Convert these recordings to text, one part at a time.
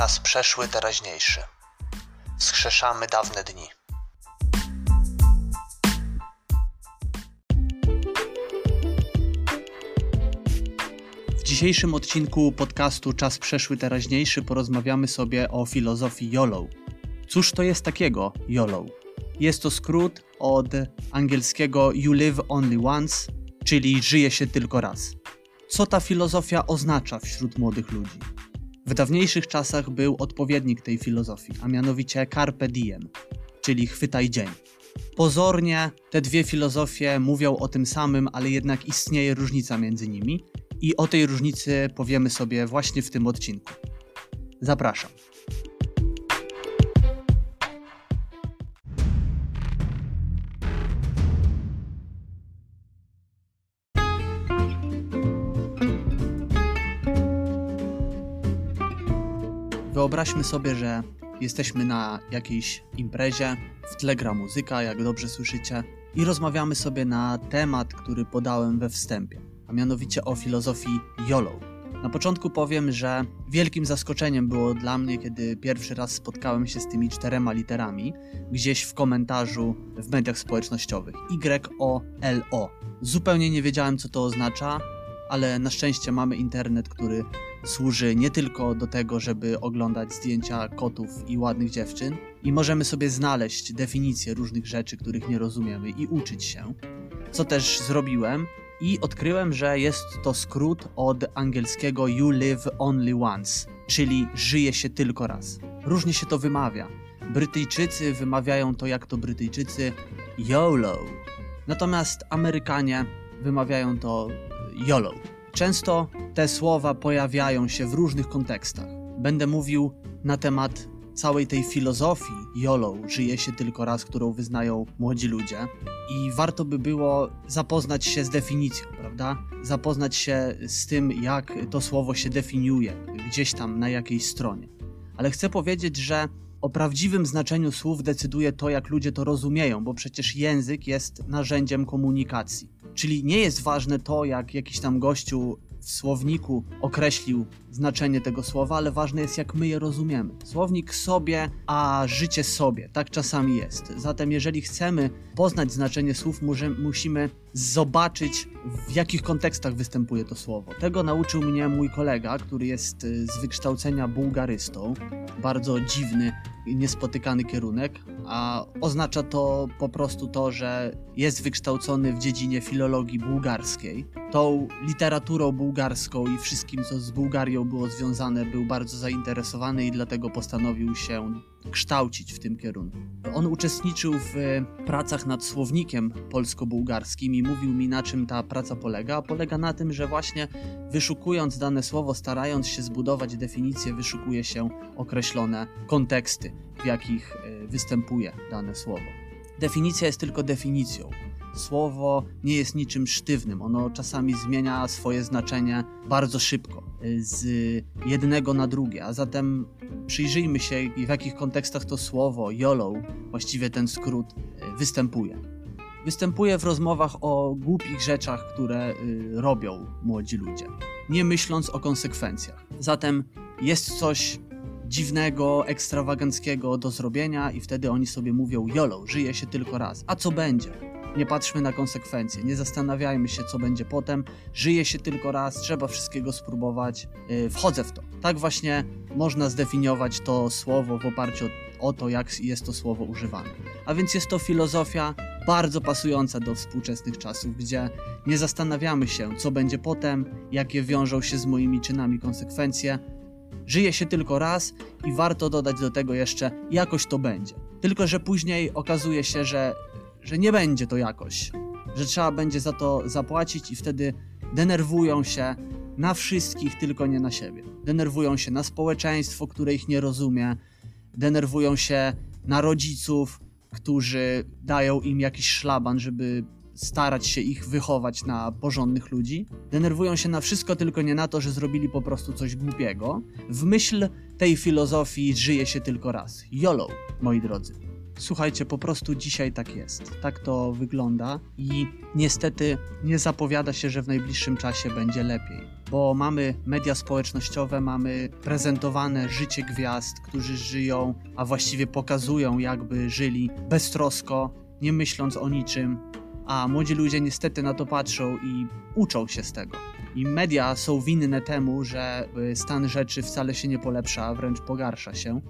Czas przeszły, teraźniejszy. Wskrzeszamy dawne dni. W dzisiejszym odcinku podcastu Czas przeszły, teraźniejszy porozmawiamy sobie o filozofii YOLO. Cóż to jest takiego YOLO? Jest to skrót od angielskiego You Live Only Once, czyli żyje się tylko raz. Co ta filozofia oznacza wśród młodych ludzi? W dawniejszych czasach był odpowiednik tej filozofii, a mianowicie Carpe Diem, czyli chwytaj dzień. Pozornie te dwie filozofie mówią o tym samym, ale jednak istnieje różnica między nimi i o tej różnicy powiemy sobie właśnie w tym odcinku. Zapraszam. Wyobraźmy sobie, że jesteśmy na jakiejś imprezie, w tle gra muzyka, jak dobrze słyszycie, i rozmawiamy sobie na temat, który podałem we wstępie, a mianowicie o filozofii YOLO. Na początku powiem, że wielkim zaskoczeniem było dla mnie, kiedy pierwszy raz spotkałem się z tymi czterema literami gdzieś w komentarzu w mediach społecznościowych Y-O-L-O. Zupełnie nie wiedziałem, co to oznacza, ale na szczęście mamy internet, który służy nie tylko do tego, żeby oglądać zdjęcia kotów i ładnych dziewczyn, i możemy sobie znaleźć definicje różnych rzeczy, których nie rozumiemy i uczyć się. Co też zrobiłem i odkryłem, że jest to skrót od angielskiego You live only once, czyli żyje się tylko raz. Różnie się to wymawia. Brytyjczycy wymawiają to jak to Brytyjczycy YOLO, natomiast Amerykanie wymawiają to YOLO. Często te słowa pojawiają się w różnych kontekstach. Będę mówił na temat całej tej filozofii YOLO, żyje się tylko raz, którą wyznają młodzi ludzie. I warto by było zapoznać się z definicją, prawda? Zapoznać się z tym, jak to słowo się definiuje, gdzieś tam na jakiejś stronie. Ale chcę powiedzieć, że o prawdziwym znaczeniu słów decyduje to, jak ludzie to rozumieją, bo przecież język jest narzędziem komunikacji. Czyli nie jest ważne to, jak jakiś tam gościu w słowniku określił znaczenie tego słowa, ale ważne jest, jak my je rozumiemy. Słownik sobie, a życie sobie. Tak czasami jest. Zatem, jeżeli chcemy poznać znaczenie słów, musimy zobaczyć, w jakich kontekstach występuje to słowo. Tego nauczył mnie mój kolega, który jest y, z wykształcenia bułgarystą. Bardzo dziwny i niespotykany kierunek, a oznacza to po prostu to, że jest wykształcony w dziedzinie filologii bułgarskiej. Tą literaturą bułgarską i wszystkim, co z Bułgarią było związane, był bardzo zainteresowany i dlatego postanowił się kształcić w tym kierunku. On uczestniczył w pracach nad słownikiem polsko-bułgarskim i mówił mi, na czym ta praca polega. Polega na tym, że właśnie wyszukując dane słowo, starając się zbudować definicję, wyszukuje się określone konteksty, w jakich e, występuje dane słowo. Definicja jest tylko definicją słowo nie jest niczym sztywnym. Ono czasami zmienia swoje znaczenie bardzo szybko, z jednego na drugie. A zatem przyjrzyjmy się, w jakich kontekstach to słowo YOLO, właściwie ten skrót, y, występuje. Występuje w rozmowach o głupich rzeczach, które y, robią młodzi ludzie, nie myśląc o konsekwencjach. Zatem jest coś dziwnego, ekstrawaganckiego do zrobienia i wtedy oni sobie mówią YOLO, żyje się tylko raz. A co będzie? Nie patrzmy na konsekwencje, nie zastanawiajmy się, co będzie potem. Żyje się tylko raz, trzeba wszystkiego spróbować. Yy, wchodzę w to. Tak właśnie można zdefiniować to słowo w oparciu o to, jak jest to słowo używane. A więc jest to filozofia bardzo pasująca do współczesnych czasów, gdzie nie zastanawiamy się, co będzie potem, jakie wiążą się z moimi czynami konsekwencje. Żyje się tylko raz i warto dodać do tego jeszcze, jakoś to będzie. Tylko, że później okazuje się, że że nie będzie to jakoś, że trzeba będzie za to zapłacić i wtedy denerwują się na wszystkich, tylko nie na siebie. Denerwują się na społeczeństwo, które ich nie rozumie, denerwują się na rodziców, którzy dają im jakiś szlaban, żeby starać się ich wychować na porządnych ludzi. Denerwują się na wszystko, tylko nie na to, że zrobili po prostu coś głupiego. W myśl tej filozofii żyje się tylko raz. YOLO, moi drodzy. Słuchajcie, po prostu dzisiaj tak jest. Tak to wygląda i niestety nie zapowiada się, że w najbliższym czasie będzie lepiej. Bo mamy media społecznościowe, mamy prezentowane życie gwiazd, którzy żyją, a właściwie pokazują, jakby żyli beztrosko, nie myśląc o niczym, a młodzi ludzie niestety na to patrzą i uczą się z tego. I media są winne temu, że y, stan rzeczy wcale się nie polepsza, wręcz pogarsza się,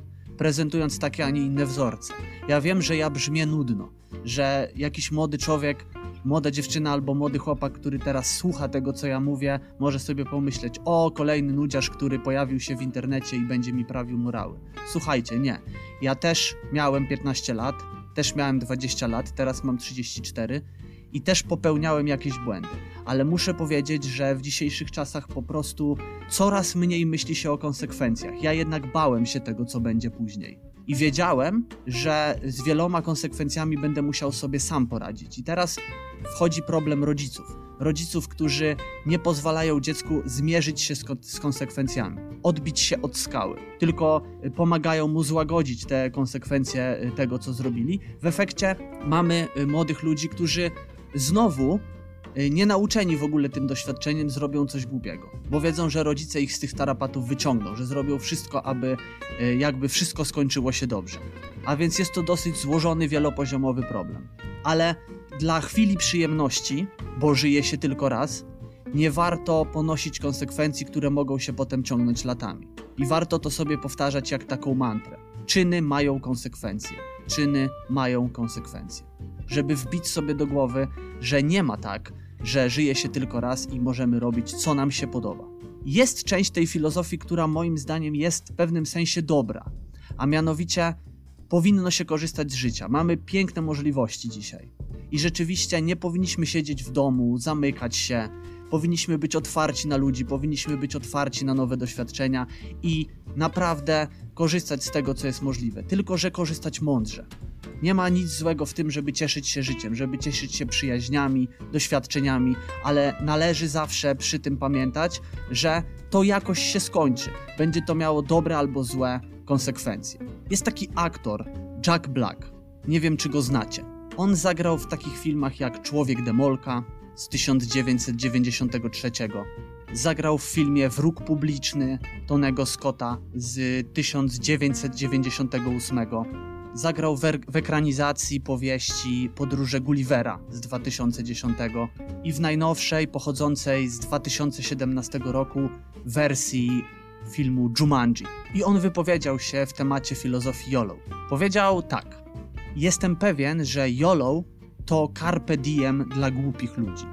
prezentując takie, a nie inne wzorce. Ja wiem, że ja brzmię nudno, że jakiś młody człowiek, młoda dziewczyna albo młody chłopak, który teraz słucha tego, co ja mówię, może sobie pomyśleć: O, kolejny nudziarz, który pojawił się w internecie i będzie mi prawił morały. Słuchajcie, nie. Ja też miałem 15 lat, też miałem 20 lat, teraz mam 34 i też popełniałem jakieś błędy. Ale muszę powiedzieć, że w dzisiejszych czasach po prostu coraz mniej myśli się o konsekwencjach. Ja jednak bałem się tego, co będzie później. I wiedziałem, że z wieloma konsekwencjami będę musiał sobie sam poradzić. I teraz wchodzi problem rodziców. Rodziców, którzy nie pozwalają dziecku zmierzyć się z, ko z konsekwencjami, odbić się od skały, tylko pomagają mu złagodzić te konsekwencje y, tego, co zrobili. W efekcie mamy y, młodych ludzi, którzy znowu y, nie nauczeni w ogóle tym doświadczeniem zrobią coś głupiego, bo wiedzą, że rodzice ich z tych tarapatów wyciągną, że zrobią wszystko, aby y, jakby wszystko skończyło się dobrze. A więc jest to dosyć złożony, wielopoziomowy problem. Ale dla chwili przyjemności, bo żyje się tylko raz, nie warto ponosić konsekwencji, które mogą się potem ciągnąć latami. I warto to sobie powtarzać jak taką mantrę. Czyny mają konsekwencje. Czyny mają konsekwencje żeby wbić sobie do głowy, że nie ma tak, że żyje się tylko raz i możemy robić, co nam się podoba. Jest część tej filozofii, która moim zdaniem jest w pewnym sensie dobra, a mianowicie powinno się korzystać z życia. Mamy piękne możliwości dzisiaj. I rzeczywiście nie powinniśmy siedzieć w domu, zamykać się. Powinniśmy być otwarci na ludzi, powinniśmy być otwarci na nowe doświadczenia i naprawdę korzystać z tego, co jest możliwe. Tylko, że korzystać mądrze. Nie ma nic złego w tym, żeby cieszyć się życiem, żeby cieszyć się przyjaźniami, doświadczeniami, ale należy zawsze przy tym pamiętać, że to jakoś się skończy. Będzie to miało dobre albo złe konsekwencje. Jest taki aktor, Jack Black. Nie wiem, czy go znacie. On zagrał w takich filmach jak Człowiek Demolka z 1993. Zagrał w filmie Wróg Publiczny Tonego Scotta z 1998 Zagrał w, w ekranizacji powieści Podróże Gullivera z 2010 i w najnowszej, pochodzącej z 2017 roku wersji filmu Jumanji. I on wypowiedział się w temacie filozofii YOLO. Powiedział tak: Jestem pewien, że YOLO to carpe diem dla głupich ludzi.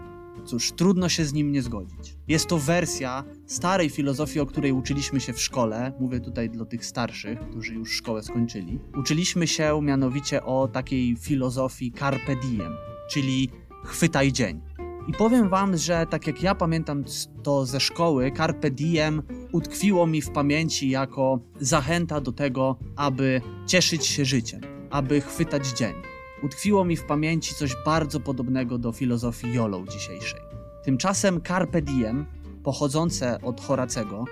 Cóż, trudno się z nim nie zgodzić. Jest to wersja starej filozofii, o której uczyliśmy się w szkole. Mówię tutaj dla tych starszych, którzy już szkołę skończyli. Uczyliśmy się mianowicie o takiej filozofii carpe diem, czyli chwytaj dzień. I powiem wam, że tak jak ja pamiętam to ze szkoły, carpe diem utkwiło mi w pamięci jako zachęta do tego, aby cieszyć się życiem, aby chwytać dzień utkwiło mi w pamięci coś bardzo podobnego do filozofii YOLO dzisiejszej. Tymczasem Carpe Diem, pochodzące od Horacego,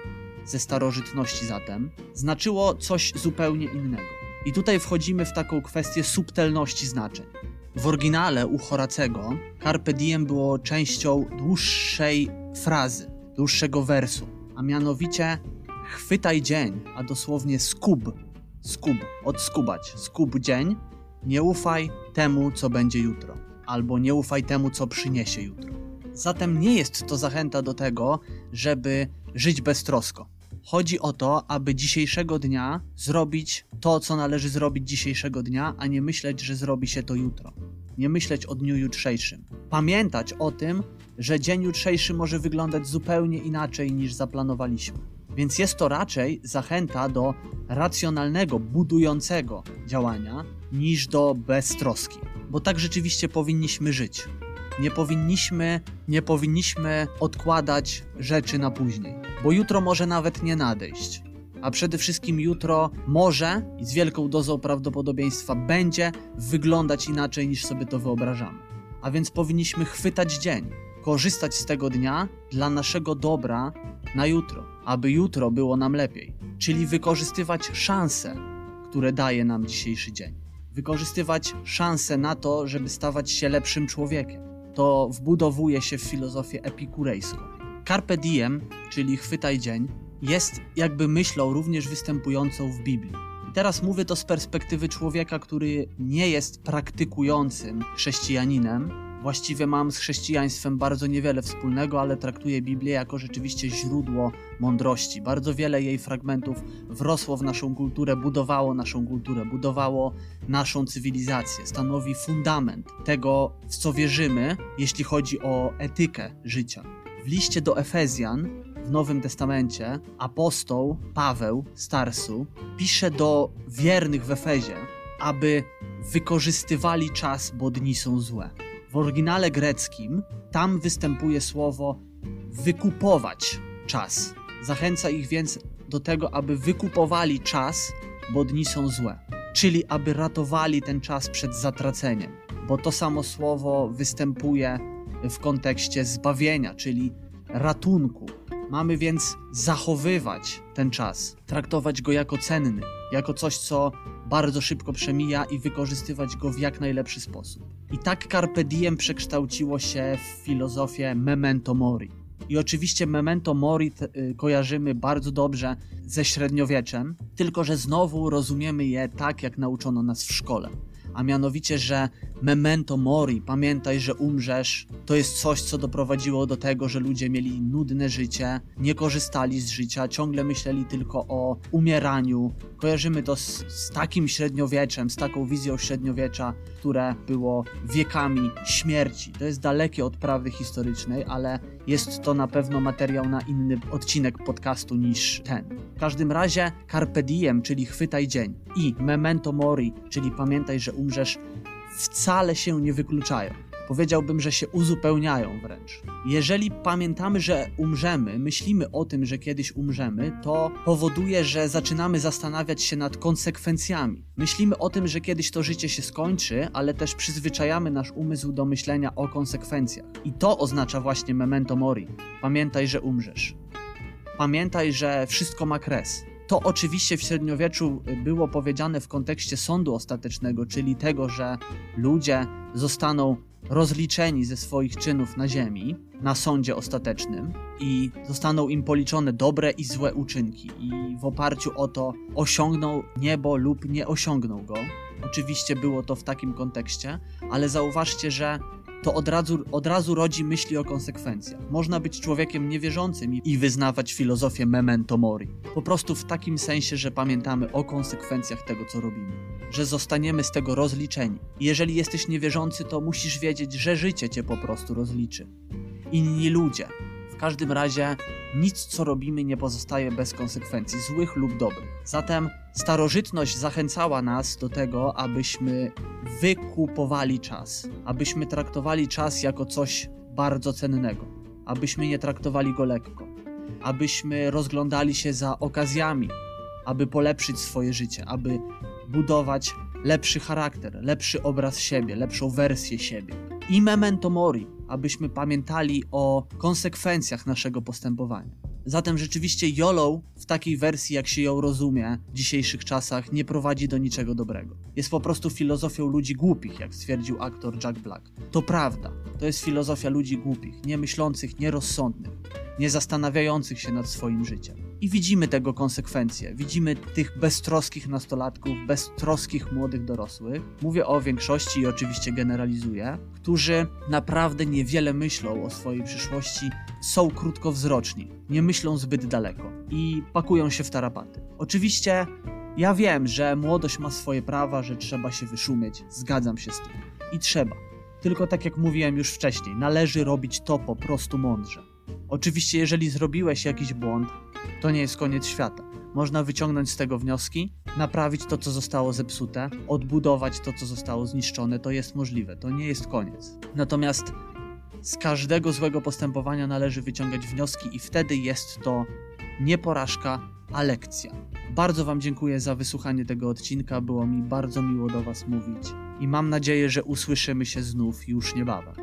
ze starożytności zatem, znaczyło coś zupełnie innego. I tutaj wchodzimy w taką kwestię subtelności znaczeń. W oryginale u Horacego Carpe Diem było częścią dłuższej frazy, dłuższego wersu, a mianowicie chwytaj dzień, a dosłownie skub, skub, odskubać, skub dzień, nie ufaj temu, co będzie jutro, albo nie ufaj temu, co przyniesie jutro. Zatem nie jest to zachęta do tego, żeby żyć beztrosko. Chodzi o to, aby dzisiejszego dnia zrobić to, co należy zrobić dzisiejszego dnia, a nie myśleć, że zrobi się to jutro. Nie myśleć o dniu jutrzejszym. Pamiętać o tym, że dzień jutrzejszy może wyglądać zupełnie inaczej niż zaplanowaliśmy. Więc jest to raczej zachęta do racjonalnego, budującego działania niż do beztroski. Bo tak rzeczywiście powinniśmy żyć. Nie powinniśmy, nie powinniśmy odkładać rzeczy na później, bo jutro może nawet nie nadejść. A przede wszystkim jutro może i z wielką dozą prawdopodobieństwa będzie wyglądać inaczej niż sobie to wyobrażamy. A więc powinniśmy chwytać dzień, korzystać z tego dnia dla naszego dobra na jutro, aby jutro było nam lepiej, czyli wykorzystywać szanse, które daje nam dzisiejszy dzień. wykorzystywać szansę na to, żeby stawać się lepszym człowiekiem. To wbudowuje się w filozofię epikurejską. Carpe diem, czyli chwytaj dzień, jest jakby myślą również występującą w Biblii. Teraz mówię to z perspektywy człowieka, który nie jest praktykującym chrześcijaninem. Właściwie mam z chrześcijaństwem bardzo niewiele wspólnego, ale traktuję Biblię jako rzeczywiście źródło mądrości. Bardzo wiele jej fragmentów wrosło w naszą kulturę, budowało naszą kulturę, budowało naszą cywilizację, stanowi fundament tego, w co wierzymy, jeśli chodzi o etykę życia. W liście do Efezjan w Nowym Testamencie apostoł Paweł Starsu pisze do wiernych w Efezie, aby wykorzystywali czas, bo dni są złe. W oryginale greckim tam występuje słowo wykupować czas. Zachęca ich więc do tego, aby wykupowali czas, bo dni są złe. Czyli aby ratowali ten czas przed zatraceniem, bo to samo słowo występuje w kontekście zbawienia, czyli ratunku. Mamy więc zachowywać ten czas, traktować go jako cenny, jako coś, co bardzo szybko przemija i wykorzystywać go w jak najlepszy sposób. I tak Carpe Diem przekształciło się w filozofię memento mori. I oczywiście memento mori y, kojarzymy bardzo dobrze ze średniowieczem, tylko że znowu rozumiemy je tak, jak nauczono nas w szkole a mianowicie, że memento mori, pamiętaj, że umrzesz, to jest coś, co doprowadziło do tego, że ludzie mieli nudne życie, nie korzystali z życia, ciągle myśleli tylko o umieraniu. Kojarzymy to z, z takim średniowieczem, z taką wizją średniowiecza, które było wiekami śmierci. To jest dalekie od prawdy historycznej, ale jest to na pewno materiał na inny odcinek podcastu niż ten. W każdym razie Carpe Diem, czyli chwytaj dzień i Memento Mori, czyli pamiętaj, że umrzesz, wcale się nie wykluczają. Powiedziałbym, że się uzupełniają wręcz. Jeżeli pamiętamy, że umrzemy, myślimy o tym, że kiedyś umrzemy, to powoduje, że zaczynamy zastanawiać się nad konsekwencjami. Myślimy o tym, że kiedyś to życie się skończy, ale też przyzwyczajamy nasz umysł do myślenia o konsekwencjach. I to oznacza właśnie memento mori. Pamiętaj, że umrzesz. Pamiętaj, że wszystko ma kres. To oczywiście w średniowieczu było powiedziane w kontekście sądu ostatecznego, czyli tego, że ludzie zostaną rozliczeni ze swoich czynów na ziemi, na sądzie ostatecznym i zostaną im policzone dobre i złe uczynki i w oparciu o to osiągną niebo lub nie osiągną go. Oczywiście było to w takim kontekście, ale zauważcie, że to od razu, od razu rodzi myśli o konsekwencjach. Można być człowiekiem niewierzącym i wyznawać filozofię memento mori. Po prostu w takim sensie, że pamiętamy o konsekwencjach tego, co robimy. Że zostaniemy z tego rozliczeni. Jeżeli jesteś niewierzący, to musisz wiedzieć, że życie cię po prostu rozliczy. Inni ludzie, w każdym razie nic, co robimy, nie pozostaje bez konsekwencji, złych lub dobrych. Zatem starożytność zachęcała nas do tego, abyśmy wykupowali czas, abyśmy traktowali czas jako coś bardzo cennego, abyśmy nie traktowali go lekko, abyśmy rozglądali się za okazjami, aby polepszyć swoje życie, aby budować lepszy charakter, lepszy obraz siebie, lepszą wersję siebie. I memento mori, abyśmy pamiętali o konsekwencjach naszego postępowania. Zatem rzeczywiście YOLO w takiej wersji, jak się ją rozumie w dzisiejszych czasach, nie prowadzi do niczego dobrego. Jest po prostu filozofią ludzi głupich, jak stwierdził aktor Jack Black. To prawda, to jest filozofia ludzi głupich, niemyślących, nierozsądnych, nie zastanawiających się nad swoim życiem. I widzimy tego konsekwencje. Widzimy tych beztroskich nastolatków, beztroskich młodych dorosłych. Mówię o większości i oczywiście generalizuję, którzy naprawdę niewiele myślą o swojej przyszłości, są krótkowzroczni, nie myślą zbyt daleko i pakują się w tarapaty. Oczywiście ja wiem, że młodość ma swoje prawa, że trzeba się wyszumieć, zgadzam się z tym. I trzeba. Tylko tak jak mówiłem już wcześniej, należy robić to po prostu mądrze. Oczywiście, jeżeli zrobiłeś jakiś błąd, to nie jest koniec świata. Można wyciągnąć z tego wnioski, naprawić to, co zostało zepsute, odbudować to, co zostało zniszczone. To jest możliwe, to nie jest koniec. Natomiast z każdego złego postępowania należy wyciągać wnioski, i wtedy jest to nie porażka, a lekcja. Bardzo Wam dziękuję za wysłuchanie tego odcinka. Było mi bardzo miło do Was mówić i mam nadzieję, że usłyszymy się znów już niebawem.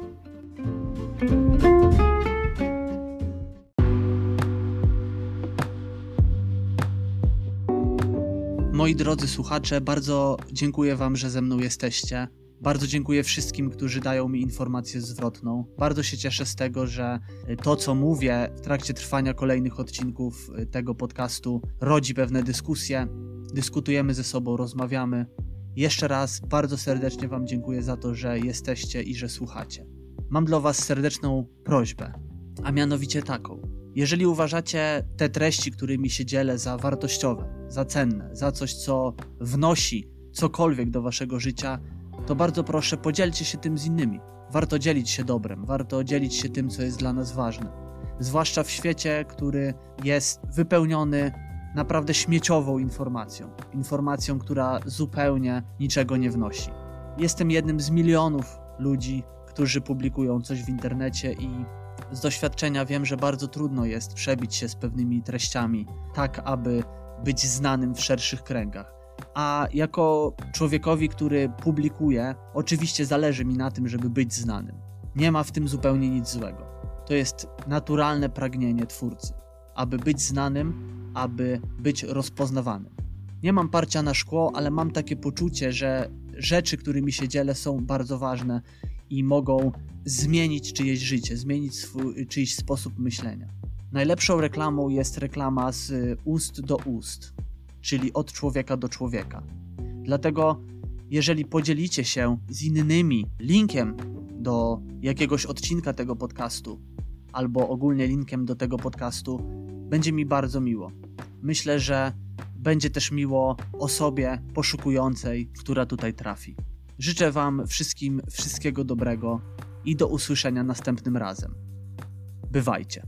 Moi drodzy słuchacze, bardzo dziękuję Wam, że ze mną jesteście. Bardzo dziękuję wszystkim, którzy dają mi informację zwrotną. Bardzo się cieszę z tego, że to, co mówię w trakcie trwania kolejnych odcinków tego podcastu, rodzi pewne dyskusje. Dyskutujemy ze sobą, rozmawiamy. Jeszcze raz bardzo serdecznie Wam dziękuję za to, że jesteście i że słuchacie. Mam dla Was serdeczną prośbę, a mianowicie taką. Jeżeli uważacie te treści, którymi się dzielę, za wartościowe, za cenne, za coś, co wnosi cokolwiek do Waszego życia, to bardzo proszę, podzielcie się tym z innymi. Warto dzielić się dobrem, warto dzielić się tym, co jest dla nas ważne. Zwłaszcza w świecie, który jest wypełniony naprawdę śmieciową informacją. Informacją, która zupełnie niczego nie wnosi. Jestem jednym z milionów ludzi, którzy publikują coś w internecie i z doświadczenia wiem, że bardzo trudno jest przebić się z pewnymi treściami, tak aby być znanym w szerszych kręgach. A jako człowiekowi, który publikuje, oczywiście zależy mi na tym, żeby być znanym. Nie ma w tym zupełnie nic złego. To jest naturalne pragnienie twórcy, aby być znanym, aby być rozpoznawanym. Nie mam parcia na szkło, ale mam takie poczucie, że rzeczy, którymi się dzielę, są bardzo ważne i mogą zmienić czyjeś życie, zmienić swój, czyjś sposób myślenia. Najlepszą reklamą jest reklama z ust do ust, czyli od człowieka do człowieka. Dlatego, jeżeli podzielicie się z innymi linkiem do jakiegoś odcinka tego podcastu, albo ogólnie linkiem do tego podcastu, będzie mi bardzo miło. Myślę, że będzie też miło osobie poszukującej, która tutaj trafi. Życzę Wam wszystkim wszystkiego dobrego i do usłyszenia następnym razem. Bywajcie.